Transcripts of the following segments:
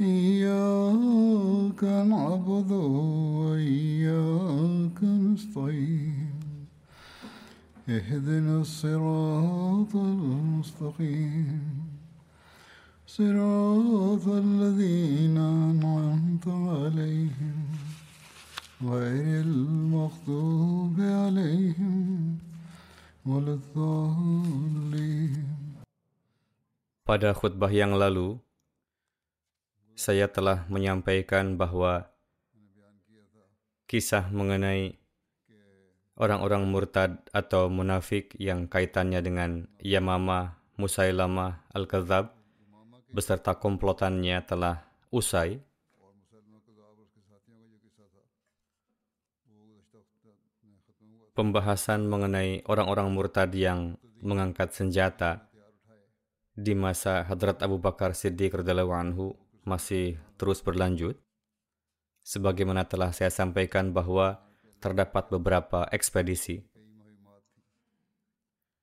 إياك نعبد وإياك نستعين. اهدنا الصراط المستقيم. صراط الذين أنعمت عليهم. غير المغضوب عليهم ولا الضالين. Pada khutbah yang lalu, saya telah menyampaikan bahwa kisah mengenai orang-orang murtad atau munafik yang kaitannya dengan Yamama Musailamah Al-Kadzab beserta komplotannya telah usai. Pembahasan mengenai orang-orang murtad yang mengangkat senjata di masa Hadrat Abu Bakar Siddiq radhiyallahu anhu masih terus berlanjut. Sebagaimana telah saya sampaikan bahwa terdapat beberapa ekspedisi.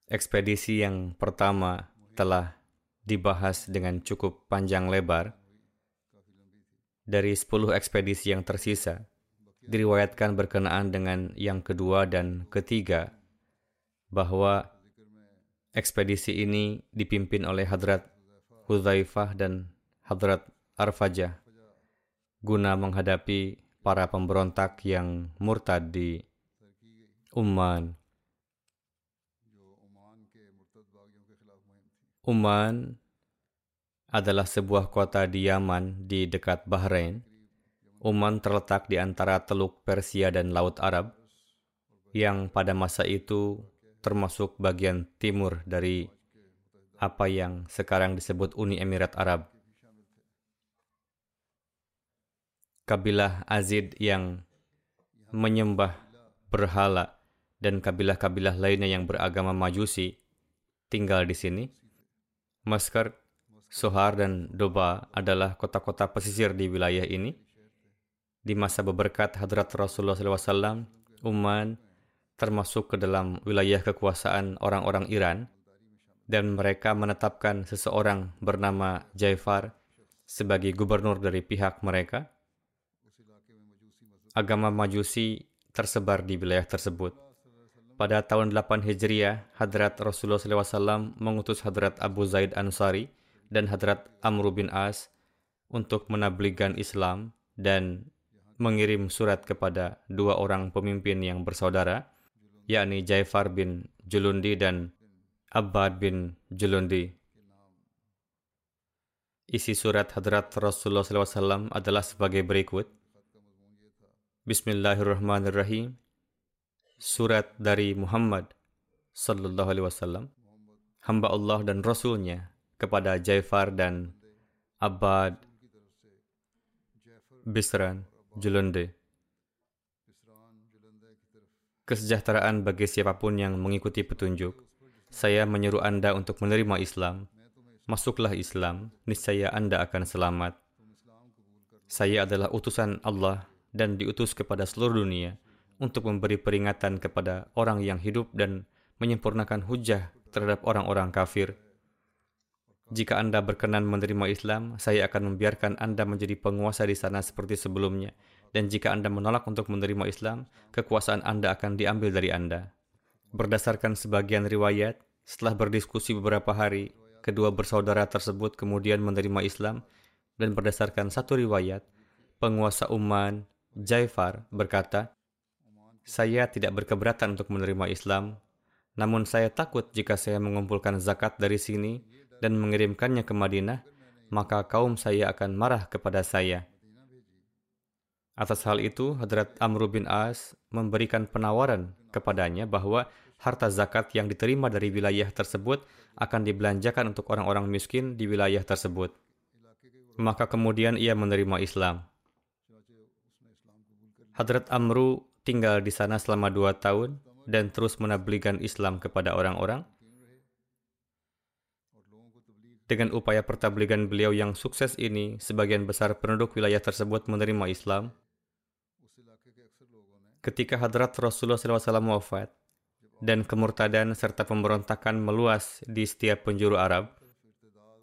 Ekspedisi yang pertama telah dibahas dengan cukup panjang lebar. Dari 10 ekspedisi yang tersisa, diriwayatkan berkenaan dengan yang kedua dan ketiga bahwa ekspedisi ini dipimpin oleh Hadrat Hudzaifah dan Hadrat Arfajah guna menghadapi para pemberontak yang murtad di Umman. Umman adalah sebuah kota di Yaman di dekat Bahrain. Umman terletak di antara Teluk Persia dan Laut Arab, yang pada masa itu termasuk bagian timur dari apa yang sekarang disebut Uni Emirat Arab. Kabilah Azid yang menyembah berhala dan kabilah-kabilah lainnya yang beragama Majusi tinggal di sini. Maskar, Sohar, dan Doba adalah kota-kota pesisir di wilayah ini. Di masa beberkat Hadrat Rasulullah SAW, Umman termasuk ke dalam wilayah kekuasaan orang-orang Iran, dan mereka menetapkan seseorang bernama Jaifar sebagai gubernur dari pihak mereka. Agama Majusi tersebar di wilayah tersebut. Pada tahun 8 Hijriah, Hadrat Rasulullah SAW mengutus Hadrat Abu Zaid Ansari dan Hadrat Amr bin As untuk menabligan Islam dan mengirim surat kepada dua orang pemimpin yang bersaudara, yakni Jaifar bin Julundi dan Abbad bin Julundi. Isi surat Hadrat Rasulullah SAW adalah sebagai berikut. Bismillahirrahmanirrahim. Surat dari Muhammad Sallallahu Alaihi Wasallam, hamba Allah dan Rasulnya kepada Jaifar dan Abbad Bisran Julunde. Kesejahteraan bagi siapa pun yang mengikuti petunjuk. Saya menyuruh Anda untuk menerima Islam. Masuklah Islam, niscaya Anda akan selamat. Saya adalah utusan Allah dan diutus kepada seluruh dunia untuk memberi peringatan kepada orang yang hidup dan menyempurnakan hujah terhadap orang-orang kafir. Jika Anda berkenan menerima Islam, saya akan membiarkan Anda menjadi penguasa di sana seperti sebelumnya. Dan jika Anda menolak untuk menerima Islam, kekuasaan Anda akan diambil dari Anda. Berdasarkan sebagian riwayat, setelah berdiskusi beberapa hari, kedua bersaudara tersebut kemudian menerima Islam dan berdasarkan satu riwayat, penguasa Uman Jaifar berkata, Saya tidak berkeberatan untuk menerima Islam, namun saya takut jika saya mengumpulkan zakat dari sini dan mengirimkannya ke Madinah, maka kaum saya akan marah kepada saya. Atas hal itu, Hadrat Amr bin As memberikan penawaran kepadanya bahwa harta zakat yang diterima dari wilayah tersebut akan dibelanjakan untuk orang-orang miskin di wilayah tersebut. Maka kemudian ia menerima Islam. Hadrat Amru tinggal di sana selama dua tahun dan terus menabligan Islam kepada orang-orang. Dengan upaya pertabligan beliau yang sukses ini, sebagian besar penduduk wilayah tersebut menerima Islam. Ketika Hadrat Rasulullah SAW wafat, dan kemurtadan serta pemberontakan meluas di setiap penjuru Arab,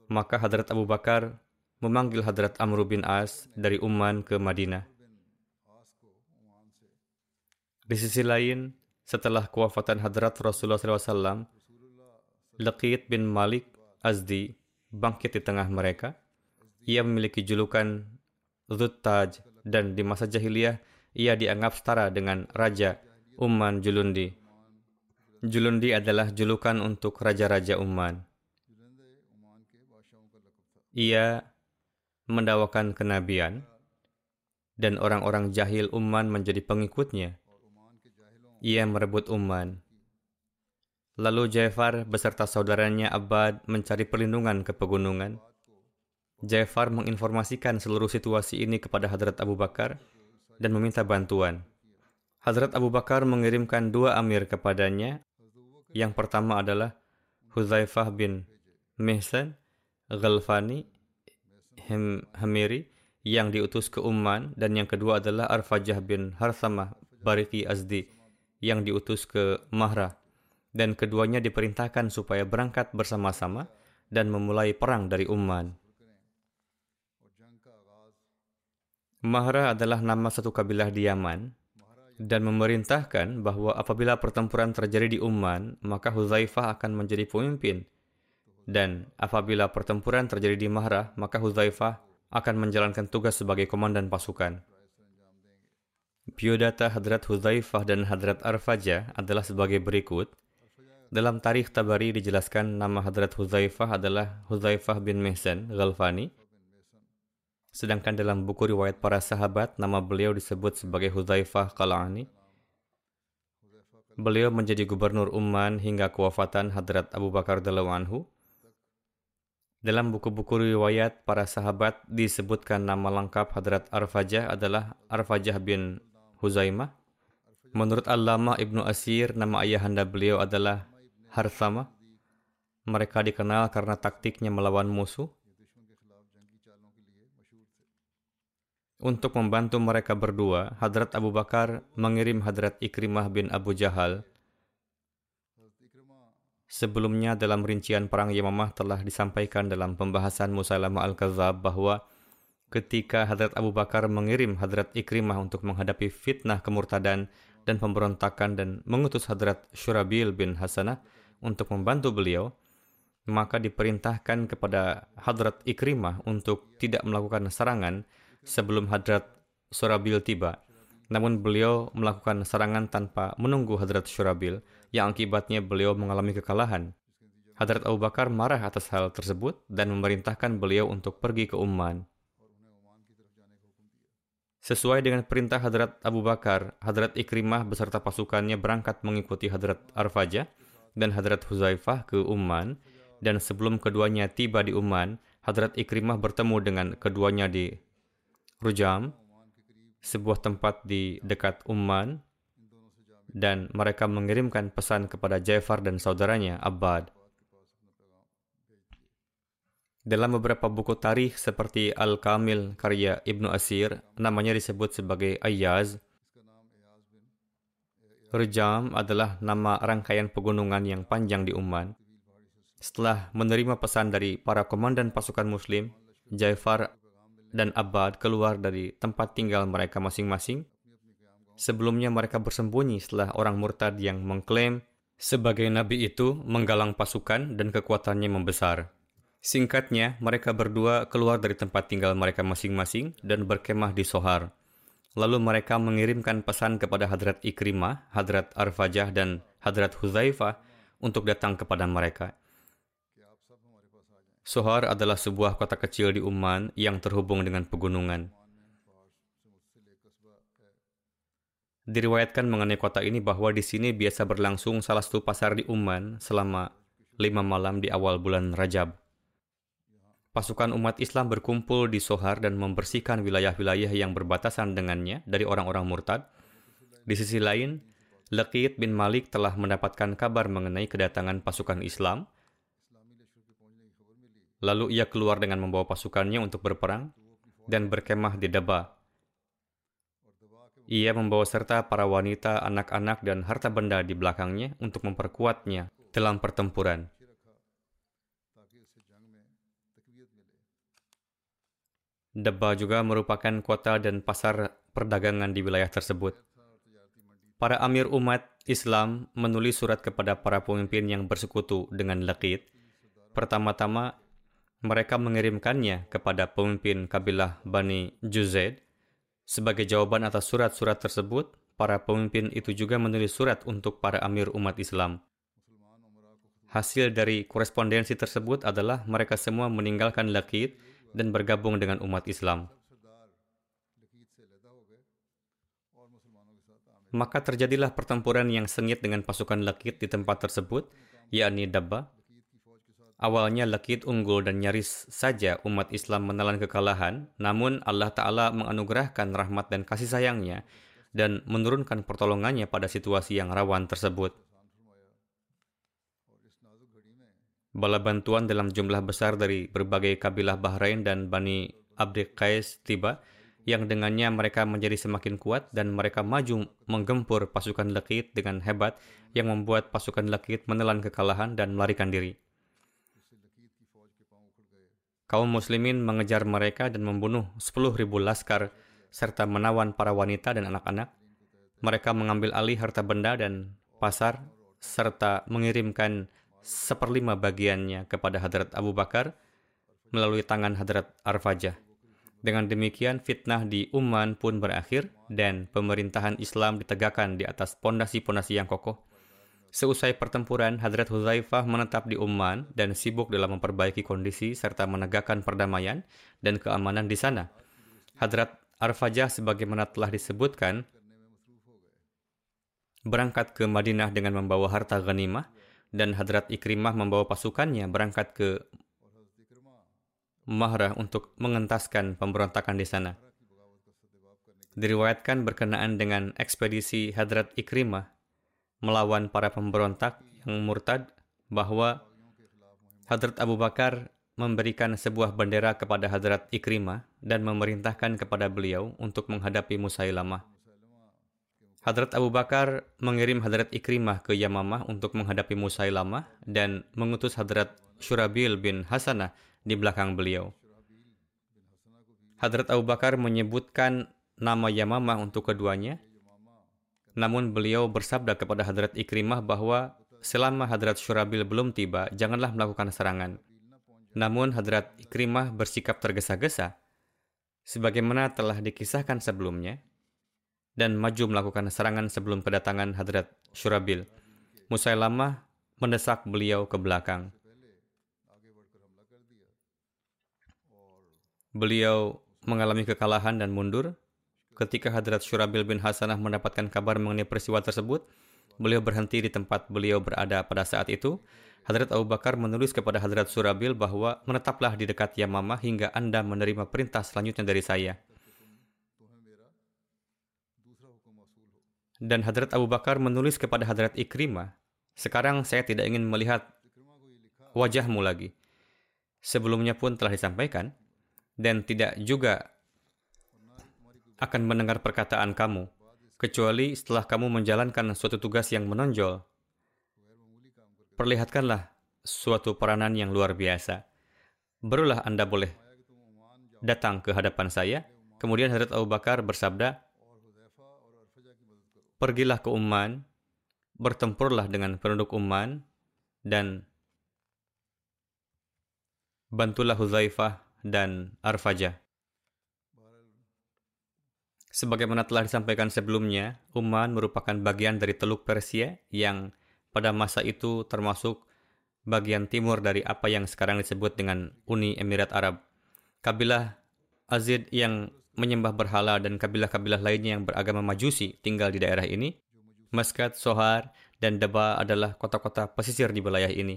maka Hadrat Abu Bakar memanggil Hadrat Amr bin As dari Umman ke Madinah. Di sisi lain, setelah kewafatan hadrat Rasulullah SAW, Laqit bin Malik Azdi bangkit di tengah mereka. Ia memiliki julukan Zuttaj dan di masa jahiliyah ia dianggap setara dengan Raja Umman Julundi. Julundi adalah julukan untuk raja-raja Umman. Ia mendawakan kenabian dan orang-orang jahil Umman menjadi pengikutnya ia merebut Umman. Lalu Jafar beserta saudaranya Abad mencari perlindungan ke pegunungan. Jafar menginformasikan seluruh situasi ini kepada Hadrat Abu Bakar dan meminta bantuan. Hadrat Abu Bakar mengirimkan dua amir kepadanya. Yang pertama adalah Huzaifah bin Mihsan Ghalfani Hamiri yang diutus ke Umman dan yang kedua adalah Arfajah bin Harsamah Bariki Azdi yang diutus ke Mahra, dan keduanya diperintahkan supaya berangkat bersama-sama dan memulai perang dari Umman. Mahra adalah nama satu kabilah di Yaman, dan memerintahkan bahwa apabila pertempuran terjadi di Umman, maka Huzaifah akan menjadi pemimpin. Dan apabila pertempuran terjadi di Mahra, maka Huzaifah akan menjalankan tugas sebagai komandan pasukan. Biodata Hadrat Huzaifah dan Hadrat Arfaja adalah sebagai berikut. Dalam tarikh Tabari dijelaskan nama Hadrat Huzaifah adalah Huzaifah bin Mehsan Ghalfani. Sedangkan dalam buku riwayat para sahabat, nama beliau disebut sebagai Huzaifah Qalani. Beliau menjadi gubernur Umman hingga kewafatan Hadrat Abu Bakar Anhu. Dalam buku-buku riwayat para sahabat disebutkan nama lengkap Hadrat Arfajah adalah Arfajah bin Huzaimah. Menurut Allama Ibnu Asir, nama ayahanda beliau adalah Harthama. Mereka dikenal karena taktiknya melawan musuh. Untuk membantu mereka berdua, Hadrat Abu Bakar mengirim Hadrat Ikrimah bin Abu Jahal. Sebelumnya dalam rincian perang Yamamah telah disampaikan dalam pembahasan Musailama Al-Kazab bahwa ketika Hadrat Abu Bakar mengirim Hadrat Ikrimah untuk menghadapi fitnah kemurtadan dan pemberontakan dan mengutus Hadrat Shurabil bin Hasanah untuk membantu beliau, maka diperintahkan kepada Hadrat Ikrimah untuk tidak melakukan serangan sebelum Hadrat Shurabil tiba. Namun beliau melakukan serangan tanpa menunggu Hadrat Shurabil, yang akibatnya beliau mengalami kekalahan. Hadrat Abu Bakar marah atas hal tersebut dan memerintahkan beliau untuk pergi ke Umman. Sesuai dengan perintah Hadrat Abu Bakar, Hadrat Ikrimah beserta pasukannya berangkat mengikuti Hadrat Arfaja dan Hadrat Huzaifah ke Umman, dan sebelum keduanya tiba di Umman, Hadrat Ikrimah bertemu dengan keduanya di Rujam, sebuah tempat di dekat Umman, dan mereka mengirimkan pesan kepada Jafar dan saudaranya, Abbad. Dalam beberapa buku tarikh seperti Al-Kamil karya Ibnu Asir, namanya disebut sebagai Ayyaz. Rejam adalah nama rangkaian pegunungan yang panjang di Umman. Setelah menerima pesan dari para komandan pasukan muslim, Jaifar dan Abbad keluar dari tempat tinggal mereka masing-masing. Sebelumnya mereka bersembunyi setelah orang murtad yang mengklaim sebagai nabi itu menggalang pasukan dan kekuatannya membesar. Singkatnya, mereka berdua keluar dari tempat tinggal mereka masing-masing dan berkemah di Sohar. Lalu mereka mengirimkan pesan kepada Hadrat Ikrimah, Hadrat Arfajah, dan Hadrat Huzaifah untuk datang kepada mereka. Sohar adalah sebuah kota kecil di Uman yang terhubung dengan pegunungan. Diriwayatkan mengenai kota ini bahwa di sini biasa berlangsung salah satu pasar di Uman selama lima malam di awal bulan Rajab pasukan umat Islam berkumpul di Sohar dan membersihkan wilayah-wilayah yang berbatasan dengannya dari orang-orang murtad. Di sisi lain, Laqid bin Malik telah mendapatkan kabar mengenai kedatangan pasukan Islam. Lalu ia keluar dengan membawa pasukannya untuk berperang dan berkemah di Daba. Ia membawa serta para wanita, anak-anak, dan harta benda di belakangnya untuk memperkuatnya dalam pertempuran. Deba juga merupakan kota dan pasar perdagangan di wilayah tersebut. Para amir umat Islam menulis surat kepada para pemimpin yang bersekutu dengan Laqid. Pertama-tama, mereka mengirimkannya kepada pemimpin kabilah Bani Juzaid. Sebagai jawaban atas surat-surat tersebut, para pemimpin itu juga menulis surat untuk para amir umat Islam. Hasil dari korespondensi tersebut adalah mereka semua meninggalkan Laqid dan bergabung dengan umat Islam. Maka terjadilah pertempuran yang sengit dengan pasukan Lakit di tempat tersebut, yakni Dabba. Awalnya Lakit unggul dan nyaris saja umat Islam menelan kekalahan, namun Allah Ta'ala menganugerahkan rahmat dan kasih sayangnya dan menurunkan pertolongannya pada situasi yang rawan tersebut. Bala bantuan dalam jumlah besar dari berbagai kabilah Bahrain dan Bani Abdi Qais tiba, yang dengannya mereka menjadi semakin kuat dan mereka maju menggempur pasukan Lakit dengan hebat yang membuat pasukan Lakit menelan kekalahan dan melarikan diri. Kaum muslimin mengejar mereka dan membunuh 10.000 laskar serta menawan para wanita dan anak-anak. Mereka mengambil alih harta benda dan pasar serta mengirimkan seperlima bagiannya kepada Hadrat Abu Bakar melalui tangan Hadrat Arfajah. Dengan demikian, fitnah di Uman pun berakhir dan pemerintahan Islam ditegakkan di atas pondasi-pondasi yang kokoh. Seusai pertempuran, Hadrat Huzaifah menetap di Uman dan sibuk dalam memperbaiki kondisi serta menegakkan perdamaian dan keamanan di sana. Hadrat Arfajah sebagaimana telah disebutkan, berangkat ke Madinah dengan membawa harta ghanimah, dan Hadrat Ikrimah membawa pasukannya berangkat ke Mahrah untuk mengentaskan pemberontakan di sana. Diriwayatkan berkenaan dengan ekspedisi Hadrat Ikrimah melawan para pemberontak yang murtad bahwa Hadrat Abu Bakar memberikan sebuah bendera kepada Hadrat Ikrimah dan memerintahkan kepada beliau untuk menghadapi Musailamah. Hadrat Abu Bakar mengirim Hadrat Ikrimah ke Yamamah untuk menghadapi Musailamah dan mengutus Hadrat Shurabil bin Hasanah di belakang beliau. Hadrat Abu Bakar menyebutkan nama Yamamah untuk keduanya, namun beliau bersabda kepada Hadrat Ikrimah bahwa selama Hadrat Shurabil belum tiba, janganlah melakukan serangan. Namun Hadrat Ikrimah bersikap tergesa-gesa, sebagaimana telah dikisahkan sebelumnya, dan maju melakukan serangan sebelum kedatangan Hadrat Shurabil. Musailamah mendesak beliau ke belakang. Beliau mengalami kekalahan dan mundur. Ketika Hadrat Shurabil bin Hasanah mendapatkan kabar mengenai peristiwa tersebut, beliau berhenti di tempat beliau berada pada saat itu. Hadrat Abu Bakar menulis kepada Hadrat Surabil bahwa menetaplah di dekat Yamamah hingga Anda menerima perintah selanjutnya dari saya. Dan Hadrat Abu Bakar menulis kepada Hadrat Ikrimah, sekarang saya tidak ingin melihat wajahmu lagi. Sebelumnya pun telah disampaikan, dan tidak juga akan mendengar perkataan kamu, kecuali setelah kamu menjalankan suatu tugas yang menonjol. Perlihatkanlah suatu peranan yang luar biasa. Barulah Anda boleh datang ke hadapan saya. Kemudian Hadrat Abu Bakar bersabda, pergilah ke Umman, bertempurlah dengan penduduk Umman, dan bantulah Huzaifah dan Arfajah. Sebagaimana telah disampaikan sebelumnya, Uman merupakan bagian dari Teluk Persia yang pada masa itu termasuk bagian timur dari apa yang sekarang disebut dengan Uni Emirat Arab. Kabilah Azid yang menyembah berhala dan kabilah-kabilah lainnya yang beragama Majusi tinggal di daerah ini. Maskat, Sohar, dan Daba adalah kota-kota pesisir di wilayah ini.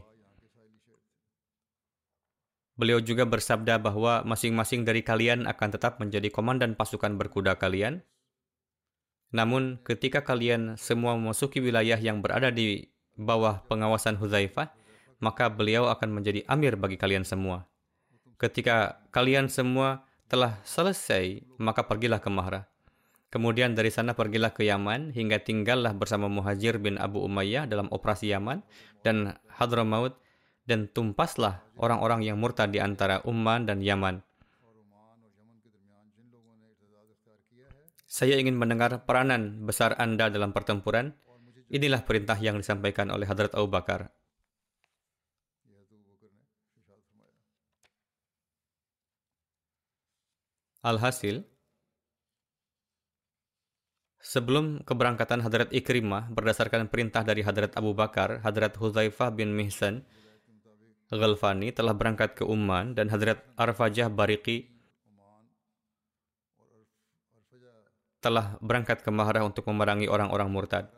Beliau juga bersabda bahwa masing-masing dari kalian akan tetap menjadi komandan pasukan berkuda kalian. Namun, ketika kalian semua memasuki wilayah yang berada di bawah pengawasan Huzaifah, maka beliau akan menjadi amir bagi kalian semua. Ketika kalian semua telah selesai, maka pergilah ke Mahra. Kemudian dari sana pergilah ke Yaman hingga tinggallah bersama Muhajir bin Abu Umayyah dalam operasi Yaman dan Hadramaut dan tumpaslah orang-orang yang murtad di antara Umman dan Yaman. Saya ingin mendengar peranan besar Anda dalam pertempuran. Inilah perintah yang disampaikan oleh Hadrat Abu Bakar. Alhasil, sebelum keberangkatan Hadrat Ikrimah berdasarkan perintah dari Hadrat Abu Bakar, Hadrat Huzaifah bin Mihsan Ghalfani telah berangkat ke Umman dan Hadrat Arfajah Bariki telah berangkat ke Mahrah untuk memerangi orang-orang murtad.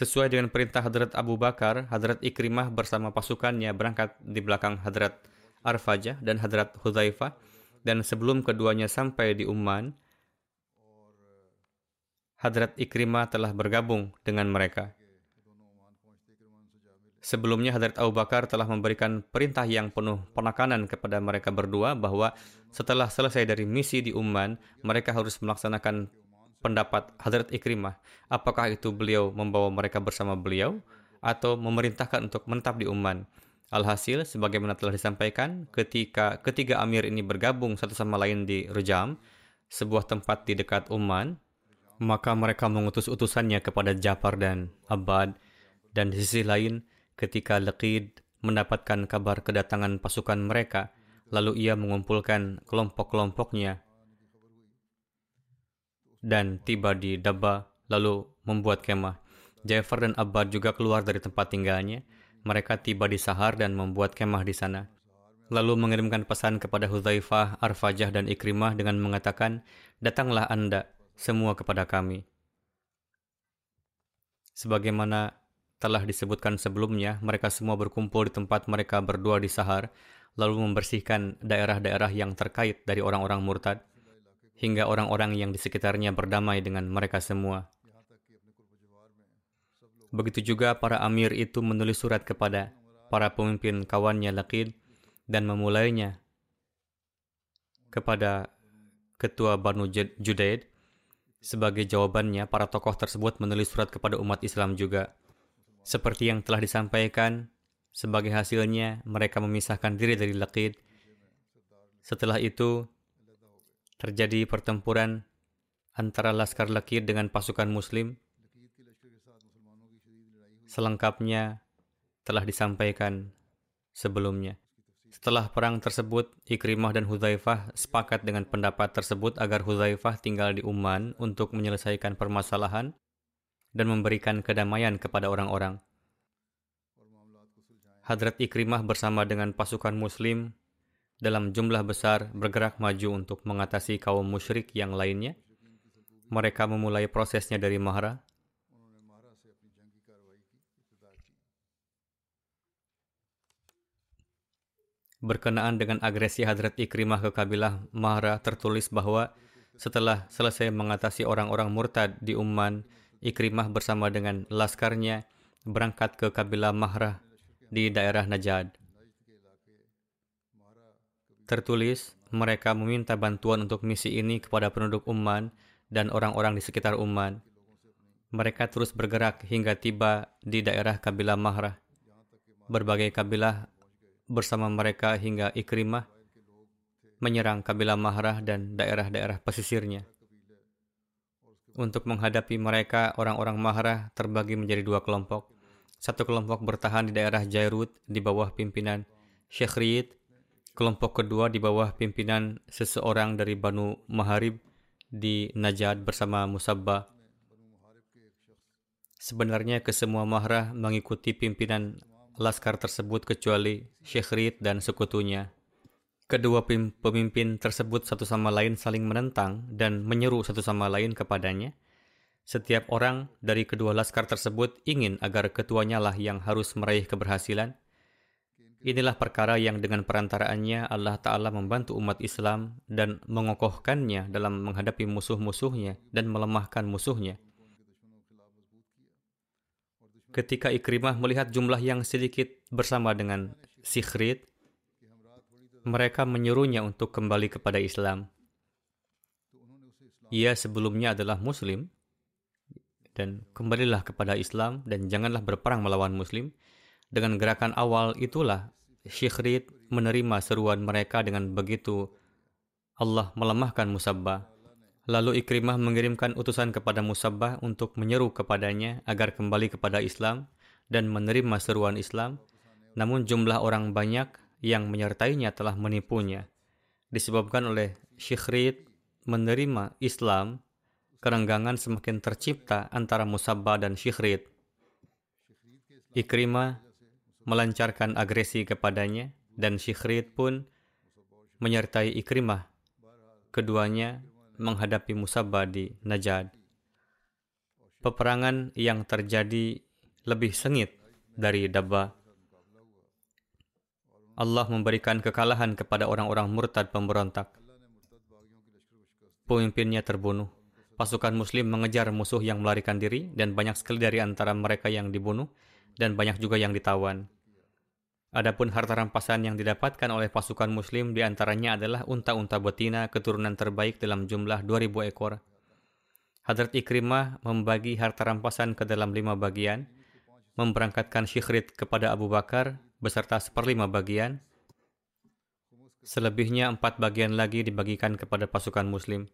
Sesuai dengan perintah Hadrat Abu Bakar, Hadrat Ikrimah bersama pasukannya berangkat di belakang Hadrat Arfajah dan Hadrat Hudzaifah dan sebelum keduanya sampai di Umman, Hadrat Ikrimah telah bergabung dengan mereka. Sebelumnya Hadrat Abu Bakar telah memberikan perintah yang penuh penekanan kepada mereka berdua bahwa setelah selesai dari misi di Umman, mereka harus melaksanakan pendapat Hadrat Ikrimah. Apakah itu beliau membawa mereka bersama beliau atau memerintahkan untuk menetap di Umman. Alhasil, sebagaimana telah disampaikan, ketika ketiga amir ini bergabung satu sama lain di Rujam, sebuah tempat di dekat Umman, maka mereka mengutus utusannya kepada Jafar dan Abad, dan di sisi lain, ketika Laqid mendapatkan kabar kedatangan pasukan mereka, lalu ia mengumpulkan kelompok-kelompoknya dan tiba di Dabba, lalu membuat kemah. Jafar dan Abad juga keluar dari tempat tinggalnya. Mereka tiba di Sahar dan membuat kemah di sana. Lalu mengirimkan pesan kepada Hudzaifah, Arfajah, dan Ikrimah dengan mengatakan, Datanglah Anda, semua kepada kami. Sebagaimana telah disebutkan sebelumnya, mereka semua berkumpul di tempat mereka berdua di Sahar, lalu membersihkan daerah-daerah yang terkait dari orang-orang murtad, hingga orang-orang yang di sekitarnya berdamai dengan mereka semua. Begitu juga para amir itu menulis surat kepada para pemimpin kawannya Laqid dan memulainya kepada ketua Banu Judaid sebagai jawabannya, para tokoh tersebut menulis surat kepada umat Islam juga. Seperti yang telah disampaikan, sebagai hasilnya mereka memisahkan diri dari Laqid. Setelah itu, terjadi pertempuran antara Laskar Laqid dengan pasukan Muslim. Selengkapnya telah disampaikan sebelumnya. Setelah perang tersebut, Ikrimah dan Hudzaifah sepakat dengan pendapat tersebut agar Hudzaifah tinggal di Umman untuk menyelesaikan permasalahan dan memberikan kedamaian kepada orang-orang. Hadrat Ikrimah bersama dengan pasukan muslim dalam jumlah besar bergerak maju untuk mengatasi kaum musyrik yang lainnya. Mereka memulai prosesnya dari Mahra Berkenaan dengan agresi Hadrat Ikrimah ke kabilah Mahra tertulis bahwa setelah selesai mengatasi orang-orang murtad di Umman, Ikrimah bersama dengan laskarnya berangkat ke kabilah Mahra di daerah Najad. Tertulis, mereka meminta bantuan untuk misi ini kepada penduduk Umman dan orang-orang di sekitar Umman. Mereka terus bergerak hingga tiba di daerah kabilah Mahra. Berbagai kabilah bersama mereka hingga Ikrimah menyerang kabilah Mahrah dan daerah-daerah pesisirnya. Untuk menghadapi mereka, orang-orang Mahrah terbagi menjadi dua kelompok. Satu kelompok bertahan di daerah Jairut di bawah pimpinan Sheikh Riyid Kelompok kedua di bawah pimpinan seseorang dari Banu Maharib di Najad bersama Musabba. Sebenarnya kesemua mahrah mengikuti pimpinan laskar tersebut kecuali Syekh Rid dan sekutunya. Kedua pemimpin tersebut satu sama lain saling menentang dan menyeru satu sama lain kepadanya. Setiap orang dari kedua laskar tersebut ingin agar ketuanya lah yang harus meraih keberhasilan. Inilah perkara yang dengan perantaraannya Allah Ta'ala membantu umat Islam dan mengokohkannya dalam menghadapi musuh-musuhnya dan melemahkan musuhnya. Ketika Ikrimah melihat jumlah yang sedikit bersama dengan Sikhrid, mereka menyuruhnya untuk kembali kepada Islam. Ia sebelumnya adalah Muslim, dan kembalilah kepada Islam dan janganlah berperang melawan Muslim. Dengan gerakan awal itulah Syikhrid menerima seruan mereka dengan begitu Allah melemahkan Musabbah. Lalu Ikrimah mengirimkan utusan kepada Musabbah untuk menyeru kepadanya agar kembali kepada Islam dan menerima seruan Islam. Namun jumlah orang banyak yang menyertainya telah menipunya. Disebabkan oleh Syikhrid menerima Islam, kerenggangan semakin tercipta antara Musabbah dan Syikhrid. Ikrimah melancarkan agresi kepadanya dan Syikhrid pun menyertai Ikrimah. Keduanya menghadapi Musabah di Najad. Peperangan yang terjadi lebih sengit dari Dabba. Allah memberikan kekalahan kepada orang-orang murtad pemberontak. Pemimpinnya terbunuh. Pasukan muslim mengejar musuh yang melarikan diri dan banyak sekali dari antara mereka yang dibunuh dan banyak juga yang ditawan. Adapun harta rampasan yang didapatkan oleh pasukan muslim di antaranya adalah unta-unta betina keturunan terbaik dalam jumlah 2000 ekor. Hadrat Ikrimah membagi harta rampasan ke dalam lima bagian, memberangkatkan Syikhrid kepada Abu Bakar beserta seperlima bagian. Selebihnya empat bagian lagi dibagikan kepada pasukan muslim.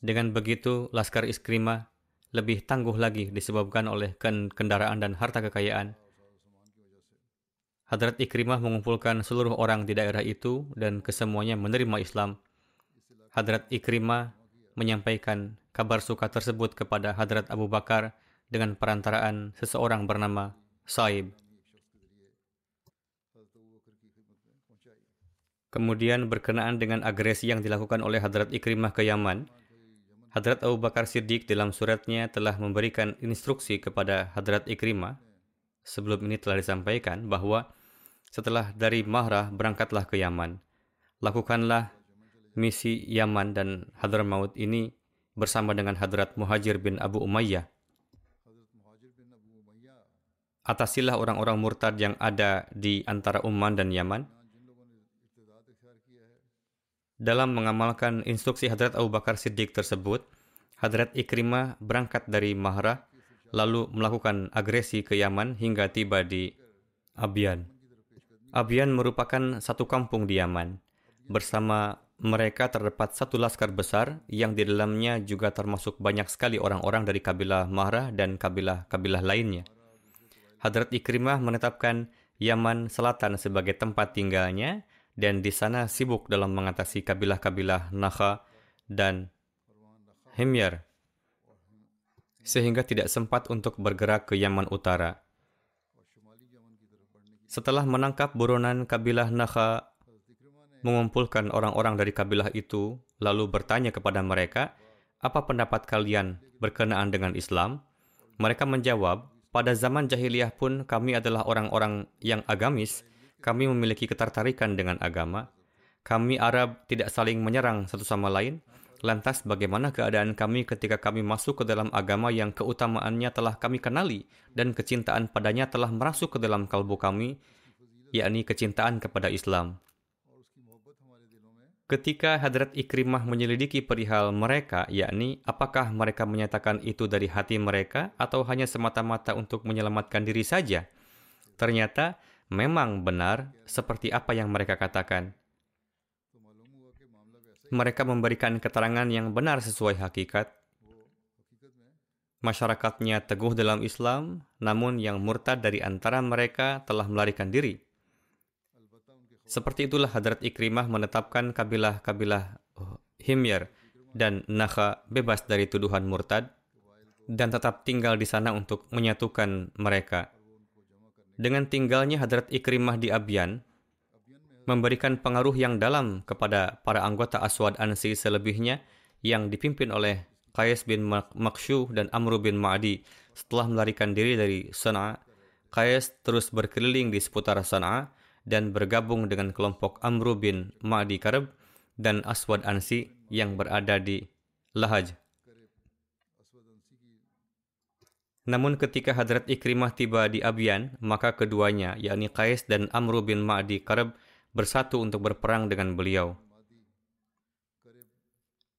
Dengan begitu, Laskar Ikrimah lebih tangguh lagi disebabkan oleh kendaraan dan harta kekayaan. Hadrat Ikrimah mengumpulkan seluruh orang di daerah itu dan kesemuanya menerima Islam. Hadrat Ikrimah menyampaikan kabar suka tersebut kepada Hadrat Abu Bakar dengan perantaraan seseorang bernama Saib. Kemudian berkenaan dengan agresi yang dilakukan oleh Hadrat Ikrimah ke Yaman, Hadrat Abu Bakar Siddiq dalam suratnya telah memberikan instruksi kepada Hadrat Ikrimah. Sebelum ini telah disampaikan bahwa setelah dari Mahrah berangkatlah ke Yaman. Lakukanlah misi Yaman dan Hadramaut ini bersama dengan Hadrat Muhajir bin Abu Umayyah. Atasilah orang-orang murtad yang ada di antara Umman dan Yaman dalam mengamalkan instruksi Hadrat Abu Bakar Siddiq tersebut, Hadrat Ikrimah berangkat dari Mahra, lalu melakukan agresi ke Yaman hingga tiba di Abian. Abian merupakan satu kampung di Yaman. Bersama mereka terdapat satu laskar besar yang di dalamnya juga termasuk banyak sekali orang-orang dari kabilah Mahra dan kabilah-kabilah lainnya. Hadrat Ikrimah menetapkan Yaman Selatan sebagai tempat tinggalnya dan di sana sibuk dalam mengatasi kabilah-kabilah Nakha dan Himyar sehingga tidak sempat untuk bergerak ke Yaman Utara. Setelah menangkap buronan kabilah Nakha, mengumpulkan orang-orang dari kabilah itu, lalu bertanya kepada mereka, apa pendapat kalian berkenaan dengan Islam? Mereka menjawab, pada zaman jahiliyah pun kami adalah orang-orang yang agamis, kami memiliki ketertarikan dengan agama. Kami Arab tidak saling menyerang satu sama lain. Lantas bagaimana keadaan kami ketika kami masuk ke dalam agama yang keutamaannya telah kami kenali dan kecintaan padanya telah merasuk ke dalam kalbu kami, yakni kecintaan kepada Islam. Ketika Hadrat Ikrimah menyelidiki perihal mereka, yakni apakah mereka menyatakan itu dari hati mereka atau hanya semata-mata untuk menyelamatkan diri saja, ternyata memang benar seperti apa yang mereka katakan. Mereka memberikan keterangan yang benar sesuai hakikat. Masyarakatnya teguh dalam Islam, namun yang murtad dari antara mereka telah melarikan diri. Seperti itulah Hadrat Ikrimah menetapkan kabilah-kabilah Himyar dan Nakha bebas dari tuduhan murtad dan tetap tinggal di sana untuk menyatukan mereka. Dengan tinggalnya Hadrat Ikrimah di Abyan, memberikan pengaruh yang dalam kepada para anggota Aswad Ansi selebihnya yang dipimpin oleh Qais bin Makshu dan Amr bin Ma'adi setelah melarikan diri dari Sana'a. Qais terus berkeliling di seputar Sana'a dan bergabung dengan kelompok Amru bin Ma'di Karab dan Aswad Ansi yang berada di Lahaj. Namun ketika Hadrat Ikrimah tiba di Abyan, maka keduanya, yakni Qais dan Amru bin Ma'di Karab, bersatu untuk berperang dengan beliau.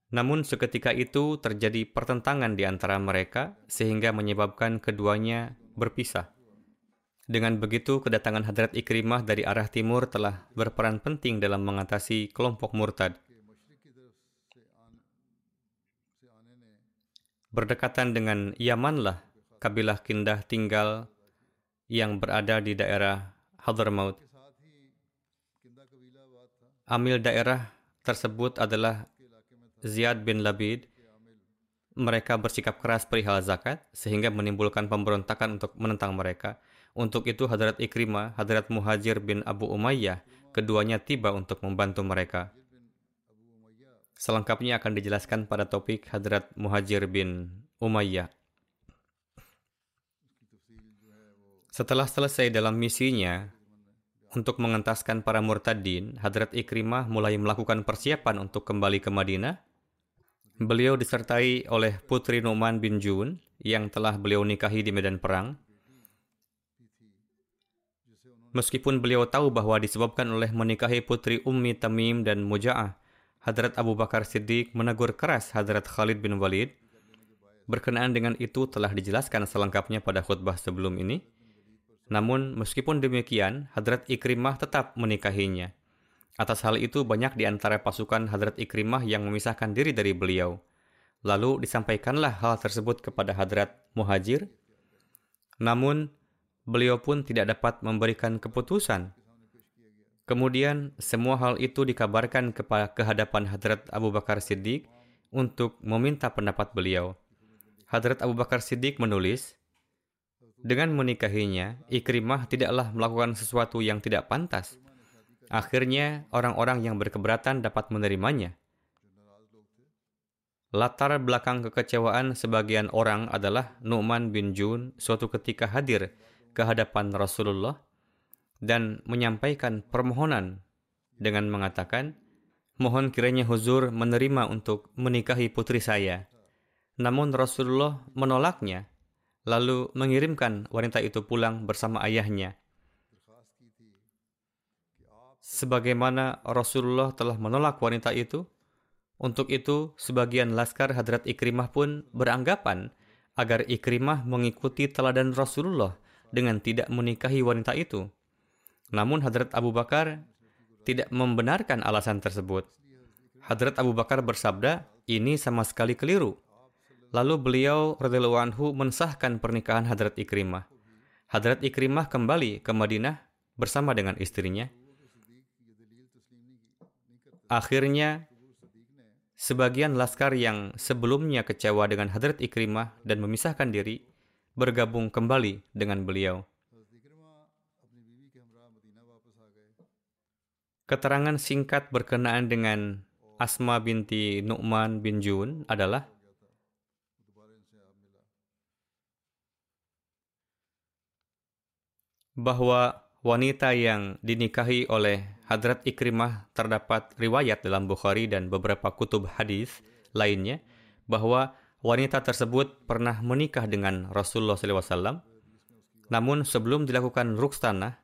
Namun seketika itu terjadi pertentangan di antara mereka sehingga menyebabkan keduanya berpisah. Dengan begitu, kedatangan Hadrat Ikrimah dari arah timur telah berperan penting dalam mengatasi kelompok murtad. Berdekatan dengan Yamanlah kabilah Kindah tinggal yang berada di daerah Hadramaut. Amil daerah tersebut adalah Ziyad bin Labid. Mereka bersikap keras perihal zakat sehingga menimbulkan pemberontakan untuk menentang mereka. Untuk itu Hadrat Ikrimah, Hadrat Muhajir bin Abu Umayyah, keduanya tiba untuk membantu mereka. Selengkapnya akan dijelaskan pada topik Hadrat Muhajir bin Umayyah. Setelah selesai dalam misinya untuk mengentaskan para murtadin, Hadrat Ikrimah mulai melakukan persiapan untuk kembali ke Madinah. Beliau disertai oleh putri Numan bin Jun yang telah beliau nikahi di medan perang. Meskipun beliau tahu bahwa disebabkan oleh menikahi putri Ummi Tamim dan Muja'ah, Hadrat Abu Bakar Siddiq menegur keras Hadrat Khalid bin Walid. Berkenaan dengan itu telah dijelaskan selengkapnya pada khutbah sebelum ini. Namun, meskipun demikian, Hadrat Ikrimah tetap menikahinya. Atas hal itu, banyak di antara pasukan Hadrat Ikrimah yang memisahkan diri dari beliau. Lalu disampaikanlah hal tersebut kepada Hadrat Muhajir. Namun, beliau pun tidak dapat memberikan keputusan. Kemudian semua hal itu dikabarkan kepada kehadapan Hadrat Abu Bakar Siddiq untuk meminta pendapat beliau. Hadrat Abu Bakar Siddiq menulis, dengan menikahinya, Ikrimah tidaklah melakukan sesuatu yang tidak pantas. Akhirnya, orang-orang yang berkeberatan dapat menerimanya. Latar belakang kekecewaan sebagian orang adalah Nu'man bin Jun suatu ketika hadir ke hadapan Rasulullah dan menyampaikan permohonan dengan mengatakan, Mohon kiranya huzur menerima untuk menikahi putri saya. Namun Rasulullah menolaknya, lalu mengirimkan wanita itu pulang bersama ayahnya. Sebagaimana Rasulullah telah menolak wanita itu, untuk itu sebagian laskar Hadrat Ikrimah pun beranggapan agar Ikrimah mengikuti teladan Rasulullah dengan tidak menikahi wanita itu. Namun Hadrat Abu Bakar tidak membenarkan alasan tersebut. Hadrat Abu Bakar bersabda, ini sama sekali keliru. Lalu beliau radhiyallahu anhu mensahkan pernikahan Hadrat Ikrimah. Hadrat Ikrimah kembali ke Madinah bersama dengan istrinya. Akhirnya, sebagian laskar yang sebelumnya kecewa dengan Hadrat Ikrimah dan memisahkan diri, bergabung kembali dengan beliau. Keterangan singkat berkenaan dengan Asma binti Nu'man bin Jun adalah bahwa wanita yang dinikahi oleh Hadrat Ikrimah terdapat riwayat dalam Bukhari dan beberapa kutub hadis lainnya bahwa wanita tersebut pernah menikah dengan Rasulullah SAW. Namun sebelum dilakukan rukstanah,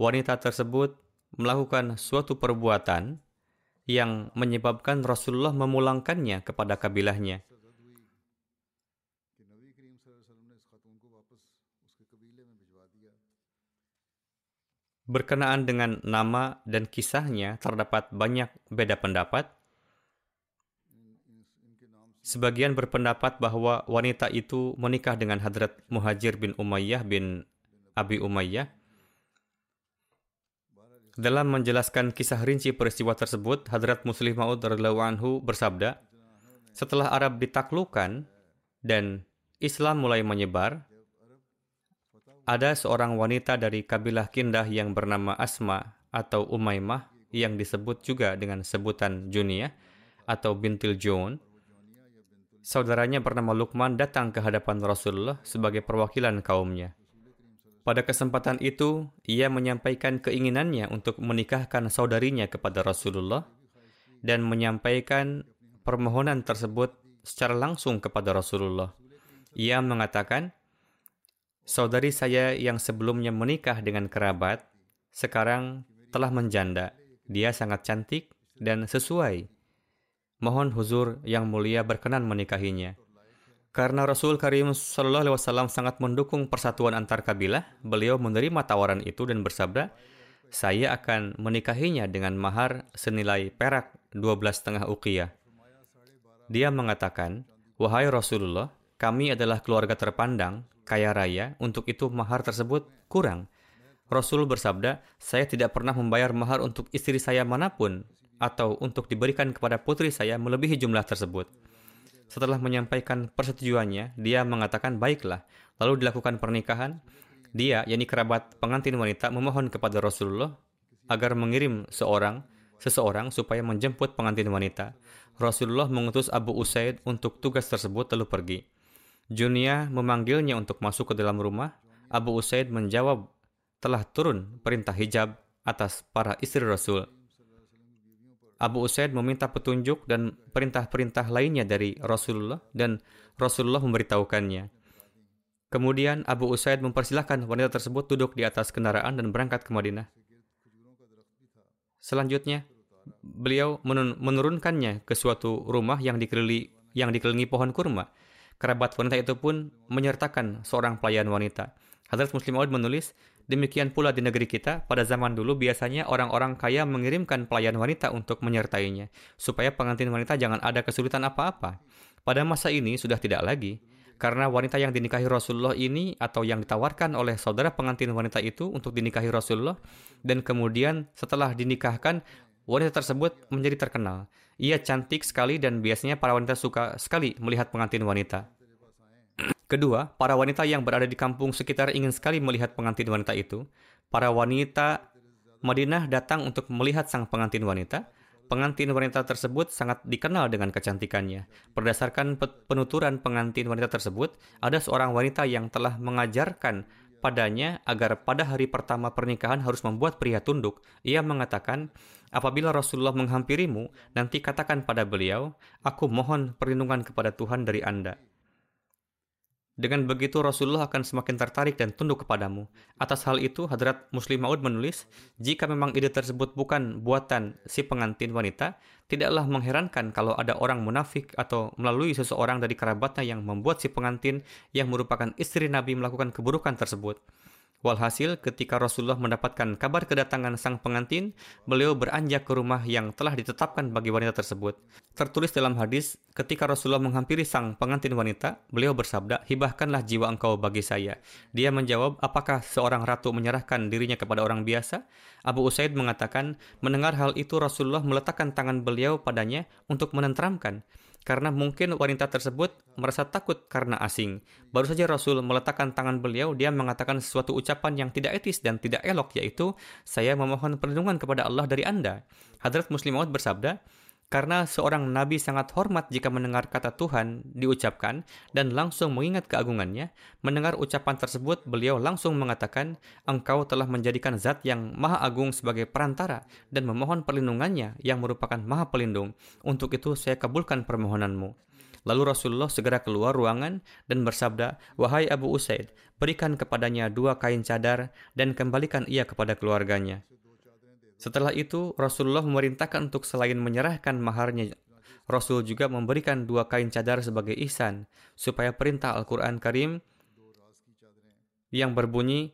wanita tersebut melakukan suatu perbuatan yang menyebabkan Rasulullah memulangkannya kepada kabilahnya. Berkenaan dengan nama dan kisahnya terdapat banyak beda pendapat, Sebagian berpendapat bahwa wanita itu menikah dengan Hadrat Muhajir bin Umayyah bin Abi Umayyah. Dalam menjelaskan kisah rinci peristiwa tersebut, Hadrat Muslim Maud anhu bersabda, setelah Arab ditaklukkan dan Islam mulai menyebar, ada seorang wanita dari kabilah Kindah yang bernama Asma atau Umaymah yang disebut juga dengan sebutan Junia atau bintil Jun. Saudaranya bernama Lukman datang ke hadapan Rasulullah sebagai perwakilan kaumnya. Pada kesempatan itu, ia menyampaikan keinginannya untuk menikahkan saudarinya kepada Rasulullah dan menyampaikan permohonan tersebut secara langsung kepada Rasulullah. Ia mengatakan, Saudari saya yang sebelumnya menikah dengan kerabat, sekarang telah menjanda. Dia sangat cantik dan sesuai. Mohon huzur yang mulia berkenan menikahinya. Karena Rasul Karim Shallallahu Alaihi Wasallam sangat mendukung persatuan antar kabilah, beliau menerima tawaran itu dan bersabda, saya akan menikahinya dengan mahar senilai perak 12,5 uqiyah. Dia mengatakan, Wahai Rasulullah, kami adalah keluarga terpandang, kaya raya, untuk itu mahar tersebut kurang. Rasul bersabda, saya tidak pernah membayar mahar untuk istri saya mana pun, atau untuk diberikan kepada putri saya melebihi jumlah tersebut. Setelah menyampaikan persetujuannya, dia mengatakan baiklah. Lalu dilakukan pernikahan. Dia, yakni kerabat pengantin wanita, memohon kepada Rasulullah agar mengirim seorang seseorang supaya menjemput pengantin wanita. Rasulullah mengutus Abu Usaid untuk tugas tersebut lalu pergi. Junia memanggilnya untuk masuk ke dalam rumah. Abu Usaid menjawab telah turun perintah hijab atas para istri Rasul. Abu Usaid meminta petunjuk dan perintah-perintah lainnya dari Rasulullah dan Rasulullah memberitahukannya. Kemudian Abu Usaid mempersilahkan wanita tersebut duduk di atas kendaraan dan berangkat ke Madinah. Selanjutnya, beliau menurunkannya ke suatu rumah yang dikelilingi, yang dikelilingi pohon kurma. Kerabat wanita itu pun menyertakan seorang pelayan wanita. Hadrat Muslim Aud menulis, Demikian pula di negeri kita, pada zaman dulu biasanya orang-orang kaya mengirimkan pelayan wanita untuk menyertainya, supaya pengantin wanita jangan ada kesulitan apa-apa. Pada masa ini sudah tidak lagi, karena wanita yang dinikahi Rasulullah ini atau yang ditawarkan oleh saudara pengantin wanita itu untuk dinikahi Rasulullah, dan kemudian setelah dinikahkan, wanita tersebut menjadi terkenal. Ia cantik sekali dan biasanya para wanita suka sekali melihat pengantin wanita. Kedua, para wanita yang berada di kampung sekitar ingin sekali melihat pengantin wanita itu. Para wanita Madinah datang untuk melihat sang pengantin wanita. Pengantin wanita tersebut sangat dikenal dengan kecantikannya. Berdasarkan penuturan pengantin wanita tersebut, ada seorang wanita yang telah mengajarkan padanya agar pada hari pertama pernikahan harus membuat pria tunduk. Ia mengatakan, apabila Rasulullah menghampirimu, nanti katakan pada beliau, aku mohon perlindungan kepada Tuhan dari Anda. Dengan begitu Rasulullah akan semakin tertarik dan tunduk kepadamu. Atas hal itu, Hadrat Muslim Maud menulis, jika memang ide tersebut bukan buatan si pengantin wanita, tidaklah mengherankan kalau ada orang munafik atau melalui seseorang dari kerabatnya yang membuat si pengantin yang merupakan istri Nabi melakukan keburukan tersebut. Walhasil, ketika Rasulullah mendapatkan kabar kedatangan sang pengantin, beliau beranjak ke rumah yang telah ditetapkan bagi wanita tersebut. Tertulis dalam hadis, ketika Rasulullah menghampiri sang pengantin wanita, beliau bersabda, hibahkanlah jiwa engkau bagi saya. Dia menjawab, apakah seorang ratu menyerahkan dirinya kepada orang biasa? Abu Usaid mengatakan, mendengar hal itu Rasulullah meletakkan tangan beliau padanya untuk menenteramkan karena mungkin wanita tersebut merasa takut karena asing. Baru saja Rasul meletakkan tangan beliau, dia mengatakan sesuatu ucapan yang tidak etis dan tidak elok, yaitu, saya memohon perlindungan kepada Allah dari Anda. Hadrat Muslim bersabda, karena seorang nabi sangat hormat jika mendengar kata Tuhan diucapkan dan langsung mengingat keagungannya, mendengar ucapan tersebut beliau langsung mengatakan, "Engkau telah menjadikan zat yang maha agung sebagai perantara dan memohon perlindungannya yang merupakan maha pelindung. Untuk itu saya kabulkan permohonanmu." Lalu Rasulullah segera keluar ruangan dan bersabda, Wahai Abu Usaid, berikan kepadanya dua kain cadar dan kembalikan ia kepada keluarganya. Setelah itu, Rasulullah memerintahkan untuk selain menyerahkan maharnya, Rasul juga memberikan dua kain cadar sebagai ihsan, supaya perintah Al-Quran Karim yang berbunyi,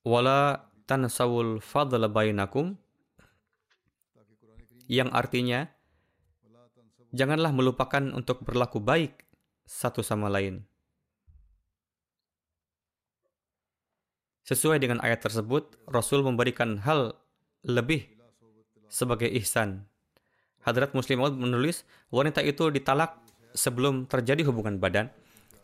Wala tansawul fadla bainakum, yang artinya, janganlah melupakan untuk berlaku baik satu sama lain. Sesuai dengan ayat tersebut, Rasul memberikan hal lebih sebagai ihsan. Hadrat Muslim menulis, wanita itu ditalak sebelum terjadi hubungan badan.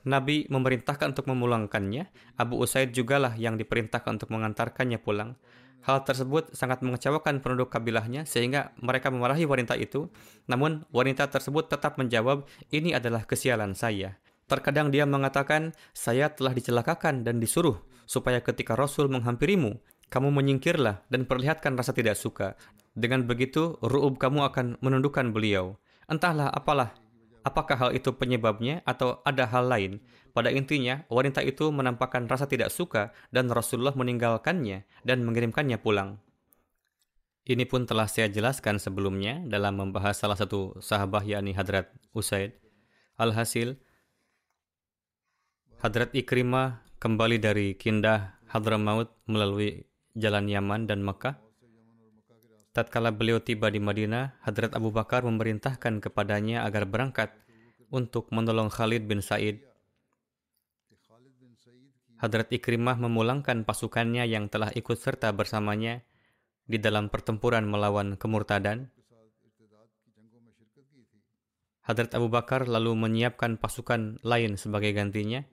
Nabi memerintahkan untuk memulangkannya. Abu Usaid jugalah yang diperintahkan untuk mengantarkannya pulang. Hal tersebut sangat mengecewakan penduduk kabilahnya sehingga mereka memarahi wanita itu. Namun wanita tersebut tetap menjawab, ini adalah kesialan saya. Terkadang dia mengatakan, saya telah dicelakakan dan disuruh supaya ketika Rasul menghampirimu, kamu menyingkirlah dan perlihatkan rasa tidak suka. Dengan begitu, ru'ub kamu akan menundukkan beliau. Entahlah apalah, apakah hal itu penyebabnya atau ada hal lain. Pada intinya, wanita itu menampakkan rasa tidak suka dan Rasulullah meninggalkannya dan mengirimkannya pulang. Ini pun telah saya jelaskan sebelumnya dalam membahas salah satu sahabat yakni Hadrat Usaid. Alhasil, Hadrat Ikrimah kembali dari Kindah Hadramaut melalui jalan Yaman dan Mekah. Tatkala beliau tiba di Madinah, Hadrat Abu Bakar memerintahkan kepadanya agar berangkat untuk menolong Khalid bin Said. Hadrat Ikrimah memulangkan pasukannya yang telah ikut serta bersamanya di dalam pertempuran melawan kemurtadan. Hadrat Abu Bakar lalu menyiapkan pasukan lain sebagai gantinya.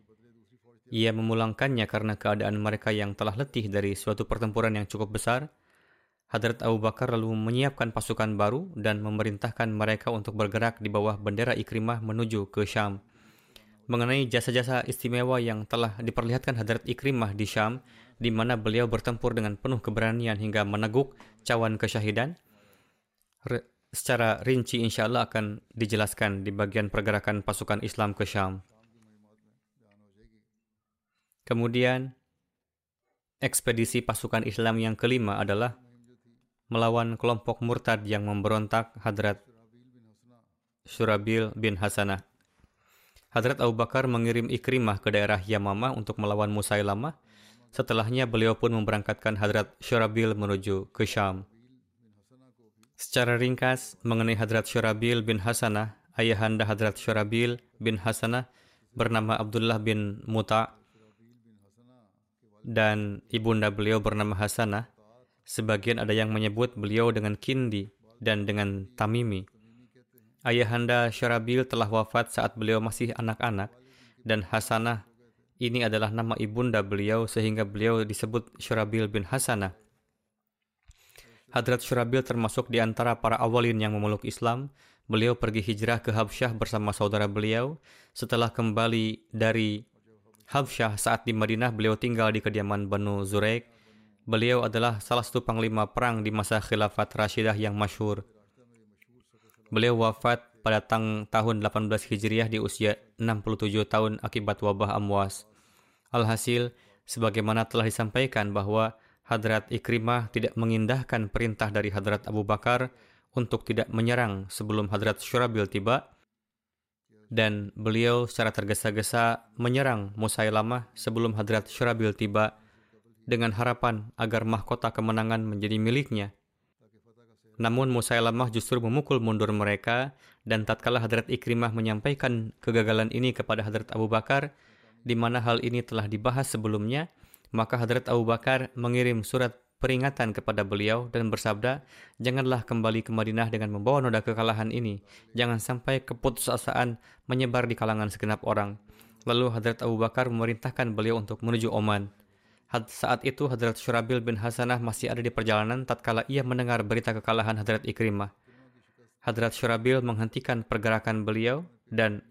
Ia memulangkannya karena keadaan mereka yang telah letih dari suatu pertempuran yang cukup besar. Hadrat Abu Bakar lalu menyiapkan pasukan baru dan memerintahkan mereka untuk bergerak di bawah bendera Ikrimah menuju ke Syam. Mengenai jasa-jasa istimewa yang telah diperlihatkan Hadrat Ikrimah di Syam, di mana beliau bertempur dengan penuh keberanian hingga meneguk cawan kesyahidan, Re secara rinci insya Allah akan dijelaskan di bagian pergerakan pasukan Islam ke Syam. Kemudian, ekspedisi pasukan Islam yang kelima adalah melawan kelompok murtad yang memberontak Hadrat Syurabil bin Hasanah. Hadrat Abu Bakar mengirim Ikrimah ke daerah Yamamah untuk melawan Musailamah. Setelahnya beliau pun memberangkatkan Hadrat Syurabil menuju ke Syam. Secara ringkas, mengenai Hadrat Syurabil bin Hasanah, ayahanda Hadrat Syurabil bin Hasanah bernama Abdullah bin Muta' dan ibunda beliau bernama Hasanah. Sebagian ada yang menyebut beliau dengan Kindi dan dengan Tamimi. Ayahanda Syarabil telah wafat saat beliau masih anak-anak dan Hasanah ini adalah nama ibunda beliau sehingga beliau disebut Syarabil bin Hasanah. Hadrat Syurabil termasuk di antara para awalin yang memeluk Islam. Beliau pergi hijrah ke Habsyah bersama saudara beliau. Setelah kembali dari Habsyah saat di Madinah beliau tinggal di kediaman Banu Zuraik. Beliau adalah salah satu panglima perang di masa khilafat Rashidah yang masyhur. Beliau wafat pada tang tahun 18 Hijriah di usia 67 tahun akibat wabah amwas. Alhasil, sebagaimana telah disampaikan bahwa Hadrat Ikrimah tidak mengindahkan perintah dari Hadrat Abu Bakar untuk tidak menyerang sebelum Hadrat Syurabil tiba, dan beliau secara tergesa-gesa menyerang Musailamah sebelum Hadrat Syurabil tiba dengan harapan agar mahkota kemenangan menjadi miliknya. Namun Musailamah justru memukul mundur mereka dan tatkala Hadrat Ikrimah menyampaikan kegagalan ini kepada Hadrat Abu Bakar, di mana hal ini telah dibahas sebelumnya, maka Hadrat Abu Bakar mengirim surat peringatan kepada beliau dan bersabda, Janganlah kembali ke Madinah dengan membawa noda kekalahan ini. Jangan sampai keputusasaan menyebar di kalangan segenap orang. Lalu Hadrat Abu Bakar memerintahkan beliau untuk menuju Oman. Saat itu Hadrat Syurabil bin Hasanah masih ada di perjalanan tatkala ia mendengar berita kekalahan Hadrat Ikrimah. Hadrat Syurabil menghentikan pergerakan beliau dan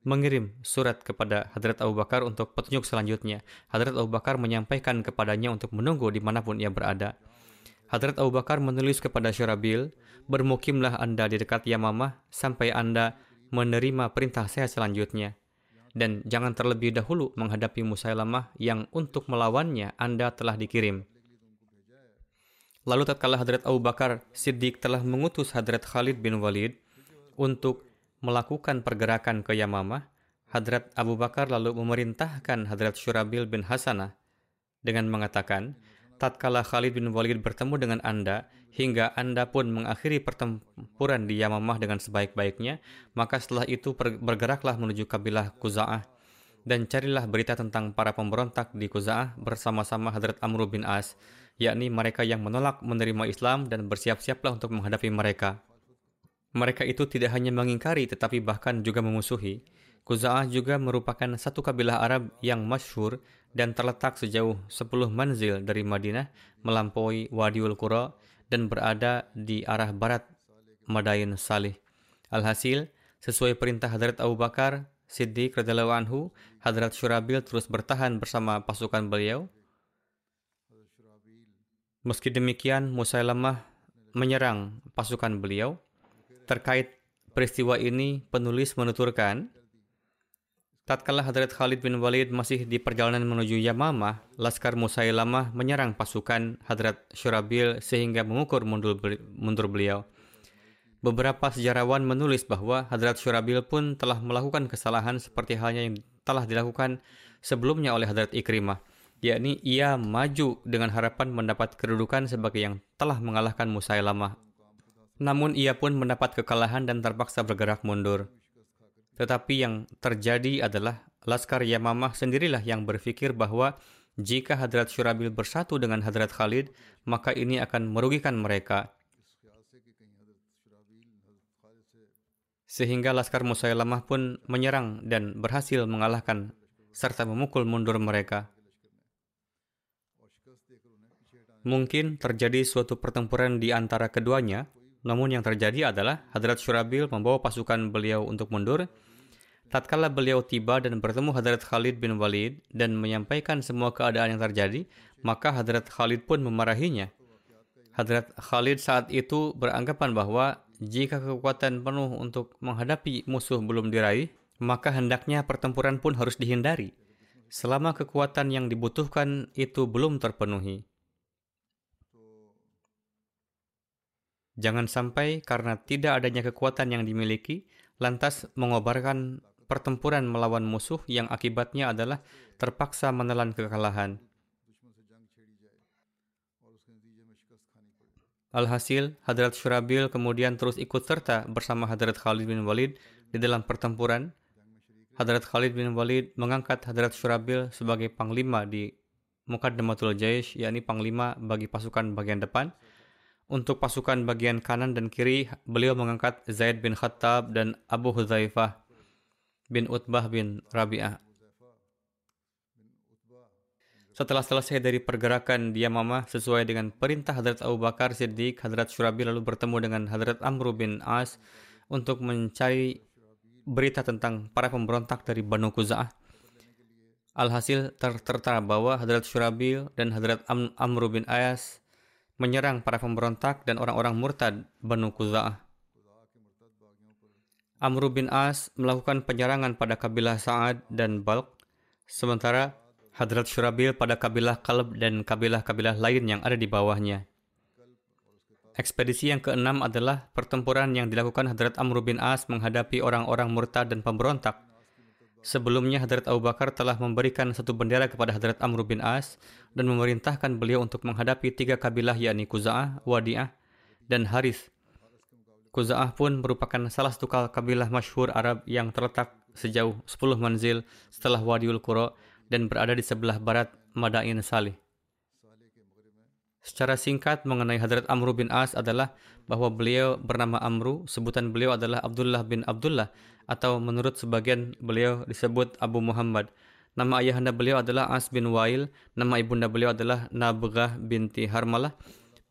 mengirim surat kepada Hadrat Abu Bakar untuk petunjuk selanjutnya. Hadrat Abu Bakar menyampaikan kepadanya untuk menunggu di mana pun ia berada. Hadrat Abu Bakar menulis kepada Syarabil, bermukimlah anda di dekat Yamamah sampai anda menerima perintah saya selanjutnya. Dan jangan terlebih dahulu menghadapi Musailamah yang untuk melawannya anda telah dikirim. Lalu tatkala Hadrat Abu Bakar Siddiq telah mengutus Hadrat Khalid bin Walid untuk melakukan pergerakan ke Yamamah, Hadrat Abu Bakar lalu memerintahkan Hadrat Syurabil bin Hasanah dengan mengatakan, tatkala Khalid bin Walid bertemu dengan Anda, hingga Anda pun mengakhiri pertempuran di Yamamah dengan sebaik-baiknya, maka setelah itu bergeraklah menuju kabilah Kuza'ah. dan carilah berita tentang para pemberontak di Kuza'ah bersama-sama Hadrat Amr bin As, yakni mereka yang menolak menerima Islam dan bersiap-siaplah untuk menghadapi mereka. Mereka itu tidak hanya mengingkari tetapi bahkan juga memusuhi. Kuza'ah juga merupakan satu kabilah Arab yang masyhur dan terletak sejauh 10 manzil dari Madinah melampaui Wadiul Qura dan berada di arah barat Madain Salih. Alhasil, sesuai perintah Hadrat Abu Bakar, Siddiq radhiyallahu anhu, Hadrat Syurabil terus bertahan bersama pasukan beliau. Meski demikian, Musailamah menyerang pasukan beliau. Terkait peristiwa ini, penulis menuturkan, Tatkala Hadrat Khalid bin Walid masih di perjalanan menuju Yamamah, Laskar Musailamah menyerang pasukan Hadrat Syurabil sehingga mengukur mundur beliau. Beberapa sejarawan menulis bahwa Hadrat Syurabil pun telah melakukan kesalahan seperti halnya yang telah dilakukan sebelumnya oleh Hadrat Ikrimah, yakni ia maju dengan harapan mendapat kedudukan sebagai yang telah mengalahkan Musailamah. Namun ia pun mendapat kekalahan dan terpaksa bergerak mundur. Tetapi yang terjadi adalah Laskar Yamamah sendirilah yang berpikir bahwa jika Hadrat Syurabil bersatu dengan Hadrat Khalid, maka ini akan merugikan mereka sehingga Laskar Musailamah pun menyerang dan berhasil mengalahkan serta memukul mundur mereka. Mungkin terjadi suatu pertempuran di antara keduanya, namun yang terjadi adalah Hadrat Syurabil membawa pasukan beliau untuk mundur. Tatkala beliau tiba dan bertemu Hadrat Khalid bin Walid dan menyampaikan semua keadaan yang terjadi, maka Hadrat Khalid pun memarahinya. Hadrat Khalid saat itu beranggapan bahwa jika kekuatan penuh untuk menghadapi musuh belum diraih, maka hendaknya pertempuran pun harus dihindari selama kekuatan yang dibutuhkan itu belum terpenuhi. Jangan sampai karena tidak adanya kekuatan yang dimiliki, lantas mengobarkan pertempuran melawan musuh yang akibatnya adalah terpaksa menelan kekalahan. Alhasil, Hadrat Syurabil kemudian terus ikut serta bersama Hadrat Khalid bin Walid di dalam pertempuran. Hadrat Khalid bin Walid mengangkat Hadrat Syurabil sebagai panglima di Mukaddamatul Jaish, yakni panglima bagi pasukan bagian depan. Untuk pasukan bagian kanan dan kiri, beliau mengangkat Zaid bin Khattab dan Abu Hudzaifah bin Utbah bin Rabi'ah. Setelah selesai dari pergerakan dia Yamamah sesuai dengan perintah Hadrat Abu Bakar Siddiq, Hadrat Syurabi lalu bertemu dengan Hadrat Amr bin As untuk mencari berita tentang para pemberontak dari Banu Kuza'ah. Alhasil ter tertera bahwa Hadrat Syurabi dan Hadrat Am Amr bin As menyerang para pemberontak dan orang-orang murtad Banu Kuza'ah. Amr bin As melakukan penyerangan pada kabilah Sa'ad dan Balq, sementara Hadrat Syurabil pada kabilah Kalb dan kabilah-kabilah lain yang ada di bawahnya. Ekspedisi yang keenam adalah pertempuran yang dilakukan Hadrat Amr bin As menghadapi orang-orang murtad dan pemberontak. Sebelumnya Hadrat Abu Bakar telah memberikan satu bendera kepada Hadrat Amr bin As dan memerintahkan beliau untuk menghadapi tiga kabilah yakni Kuza'ah, Wadi'ah, dan Harith. Kuza'ah pun merupakan salah satu kabilah masyhur Arab yang terletak sejauh 10 manzil setelah Wadiul Qura dan berada di sebelah barat Madain Salih. Secara singkat mengenai Hadrat Amru bin As adalah bahwa beliau bernama Amru, sebutan beliau adalah Abdullah bin Abdullah atau menurut sebagian beliau disebut Abu Muhammad. Nama ayahanda beliau adalah As bin Wail, nama ibunda beliau adalah Nabghah binti Harmalah.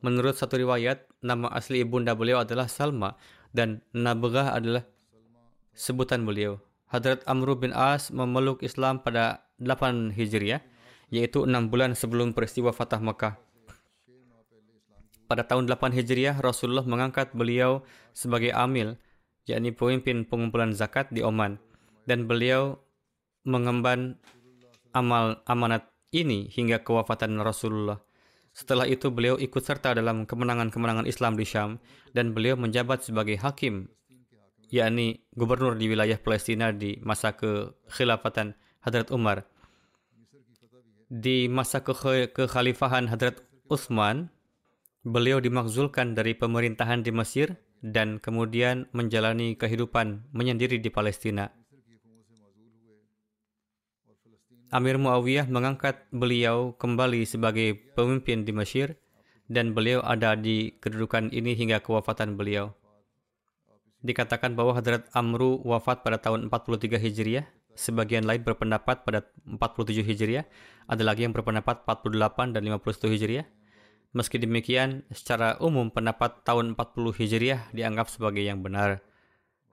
Menurut satu riwayat, nama asli ibunda beliau adalah Salma dan Nabghah adalah sebutan beliau. Hadrat Amru bin As memeluk Islam pada 8 Hijriah, yaitu 6 bulan sebelum peristiwa Fatah Mekah. Pada tahun 8 Hijriah, Rasulullah mengangkat beliau sebagai amil, yakni pemimpin pengumpulan zakat di Oman. Dan beliau mengemban amal amanat ini hingga kewafatan Rasulullah. Setelah itu beliau ikut serta dalam kemenangan-kemenangan Islam di Syam dan beliau menjabat sebagai hakim, yakni gubernur di wilayah Palestina di masa kekhilafatan Hadrat Umar. Di masa ke kekhalifahan Hadrat Uthman, beliau dimakzulkan dari pemerintahan di Mesir dan kemudian menjalani kehidupan menyendiri di Palestina. Amir Muawiyah mengangkat beliau kembali sebagai pemimpin di Mesir dan beliau ada di kedudukan ini hingga kewafatan beliau. Dikatakan bahwa Hadrat Amru wafat pada tahun 43 Hijriah, sebagian lain berpendapat pada 47 Hijriah, ada lagi yang berpendapat 48 dan 51 Hijriah. Meski demikian, secara umum pendapat tahun 40 Hijriah dianggap sebagai yang benar.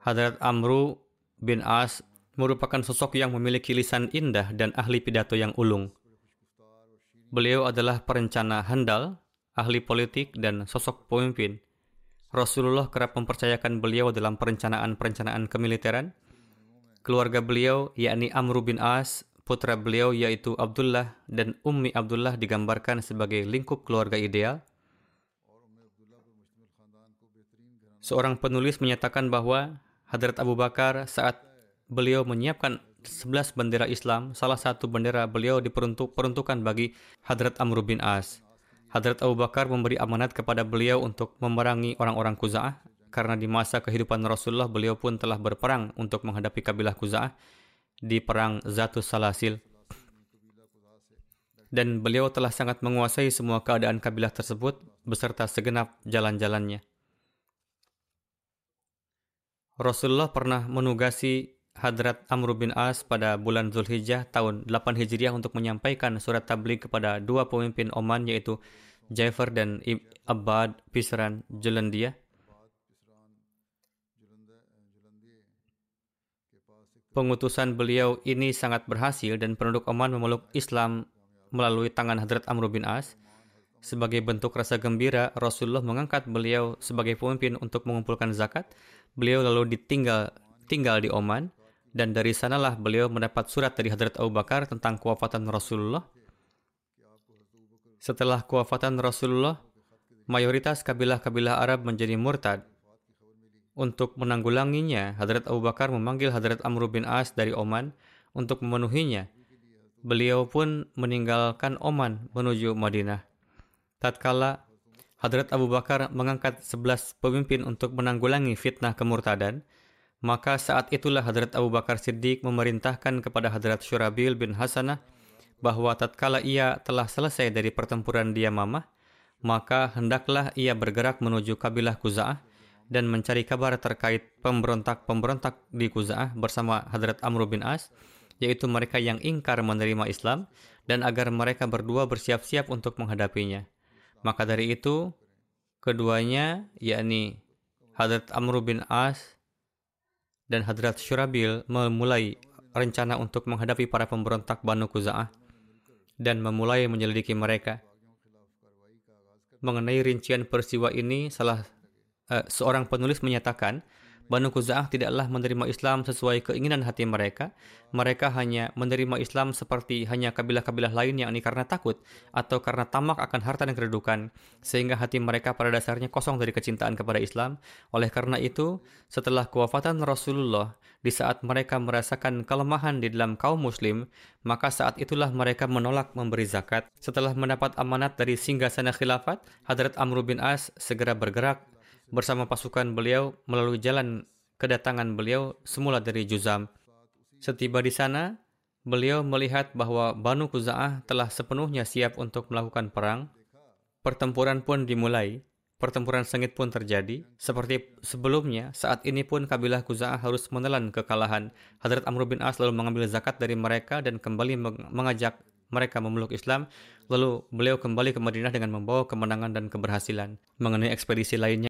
Hadrat Amru bin As merupakan sosok yang memiliki lisan indah dan ahli pidato yang ulung. Beliau adalah perencana handal, ahli politik, dan sosok pemimpin. Rasulullah kerap mempercayakan beliau dalam perencanaan-perencanaan kemiliteran. Keluarga beliau, yakni Amr bin As, putra beliau yaitu Abdullah dan Ummi Abdullah digambarkan sebagai lingkup keluarga ideal. Seorang penulis menyatakan bahwa Hadrat Abu Bakar saat beliau menyiapkan 11 bendera Islam, salah satu bendera beliau diperuntukkan bagi Hadrat Amr bin As. Hadrat Abu Bakar memberi amanat kepada beliau untuk memerangi orang-orang Kuza'ah karena di masa kehidupan Rasulullah beliau pun telah berperang untuk menghadapi kabilah Kuza'ah di perang Zatus Salasil. Dan beliau telah sangat menguasai semua keadaan kabilah tersebut beserta segenap jalan-jalannya. Rasulullah pernah menugasi Hadrat Amr bin As pada bulan Zulhijjah tahun 8 Hijriah untuk menyampaikan surat tabligh kepada dua pemimpin Oman yaitu Jafar dan Abbad Pisran Julandia. Pengutusan beliau ini sangat berhasil dan penduduk Oman memeluk Islam melalui tangan Hadrat Amr bin As. Sebagai bentuk rasa gembira, Rasulullah mengangkat beliau sebagai pemimpin untuk mengumpulkan zakat. Beliau lalu ditinggal tinggal di Oman dan dari sanalah beliau mendapat surat dari Hadrat Abu Bakar tentang kewafatan Rasulullah. Setelah kewafatan Rasulullah, mayoritas kabilah-kabilah Arab menjadi murtad untuk menanggulanginya, Hadrat Abu Bakar memanggil Hadrat Amr bin As dari Oman untuk memenuhinya. Beliau pun meninggalkan Oman menuju Madinah. Tatkala Hadrat Abu Bakar mengangkat sebelas pemimpin untuk menanggulangi fitnah kemurtadan, maka saat itulah Hadrat Abu Bakar Siddiq memerintahkan kepada Hadrat Syurabil bin Hasanah bahwa tatkala ia telah selesai dari pertempuran dia Yamamah, maka hendaklah ia bergerak menuju kabilah Kuza'ah dan mencari kabar terkait pemberontak-pemberontak di Kuza'ah bersama Hadrat Amr bin As, yaitu mereka yang ingkar menerima Islam, dan agar mereka berdua bersiap-siap untuk menghadapinya. Maka dari itu, keduanya, yakni Hadrat Amr bin As dan Hadrat Syurabil memulai rencana untuk menghadapi para pemberontak Banu Kuza'ah dan memulai menyelidiki mereka. Mengenai rincian peristiwa ini, salah uh, seorang penulis menyatakan Banu Kuza'ah tidaklah menerima Islam sesuai keinginan hati mereka. Mereka hanya menerima Islam seperti hanya kabilah-kabilah lain yang ini karena takut atau karena tamak akan harta dan kedudukan, sehingga hati mereka pada dasarnya kosong dari kecintaan kepada Islam. Oleh karena itu, setelah kewafatan Rasulullah, di saat mereka merasakan kelemahan di dalam kaum muslim, maka saat itulah mereka menolak memberi zakat. Setelah mendapat amanat dari singgasana khilafat, Hadrat Amr bin As segera bergerak bersama pasukan beliau melalui jalan kedatangan beliau semula dari Juzam. Setiba di sana, beliau melihat bahwa Banu Kuza'ah telah sepenuhnya siap untuk melakukan perang. Pertempuran pun dimulai. Pertempuran sengit pun terjadi. Seperti sebelumnya, saat ini pun kabilah Kuza'ah harus menelan kekalahan. Hadrat Amr bin As lalu mengambil zakat dari mereka dan kembali mengajak mereka memeluk Islam. Lalu beliau kembali ke Madinah dengan membawa kemenangan dan keberhasilan. Mengenai ekspedisi lainnya,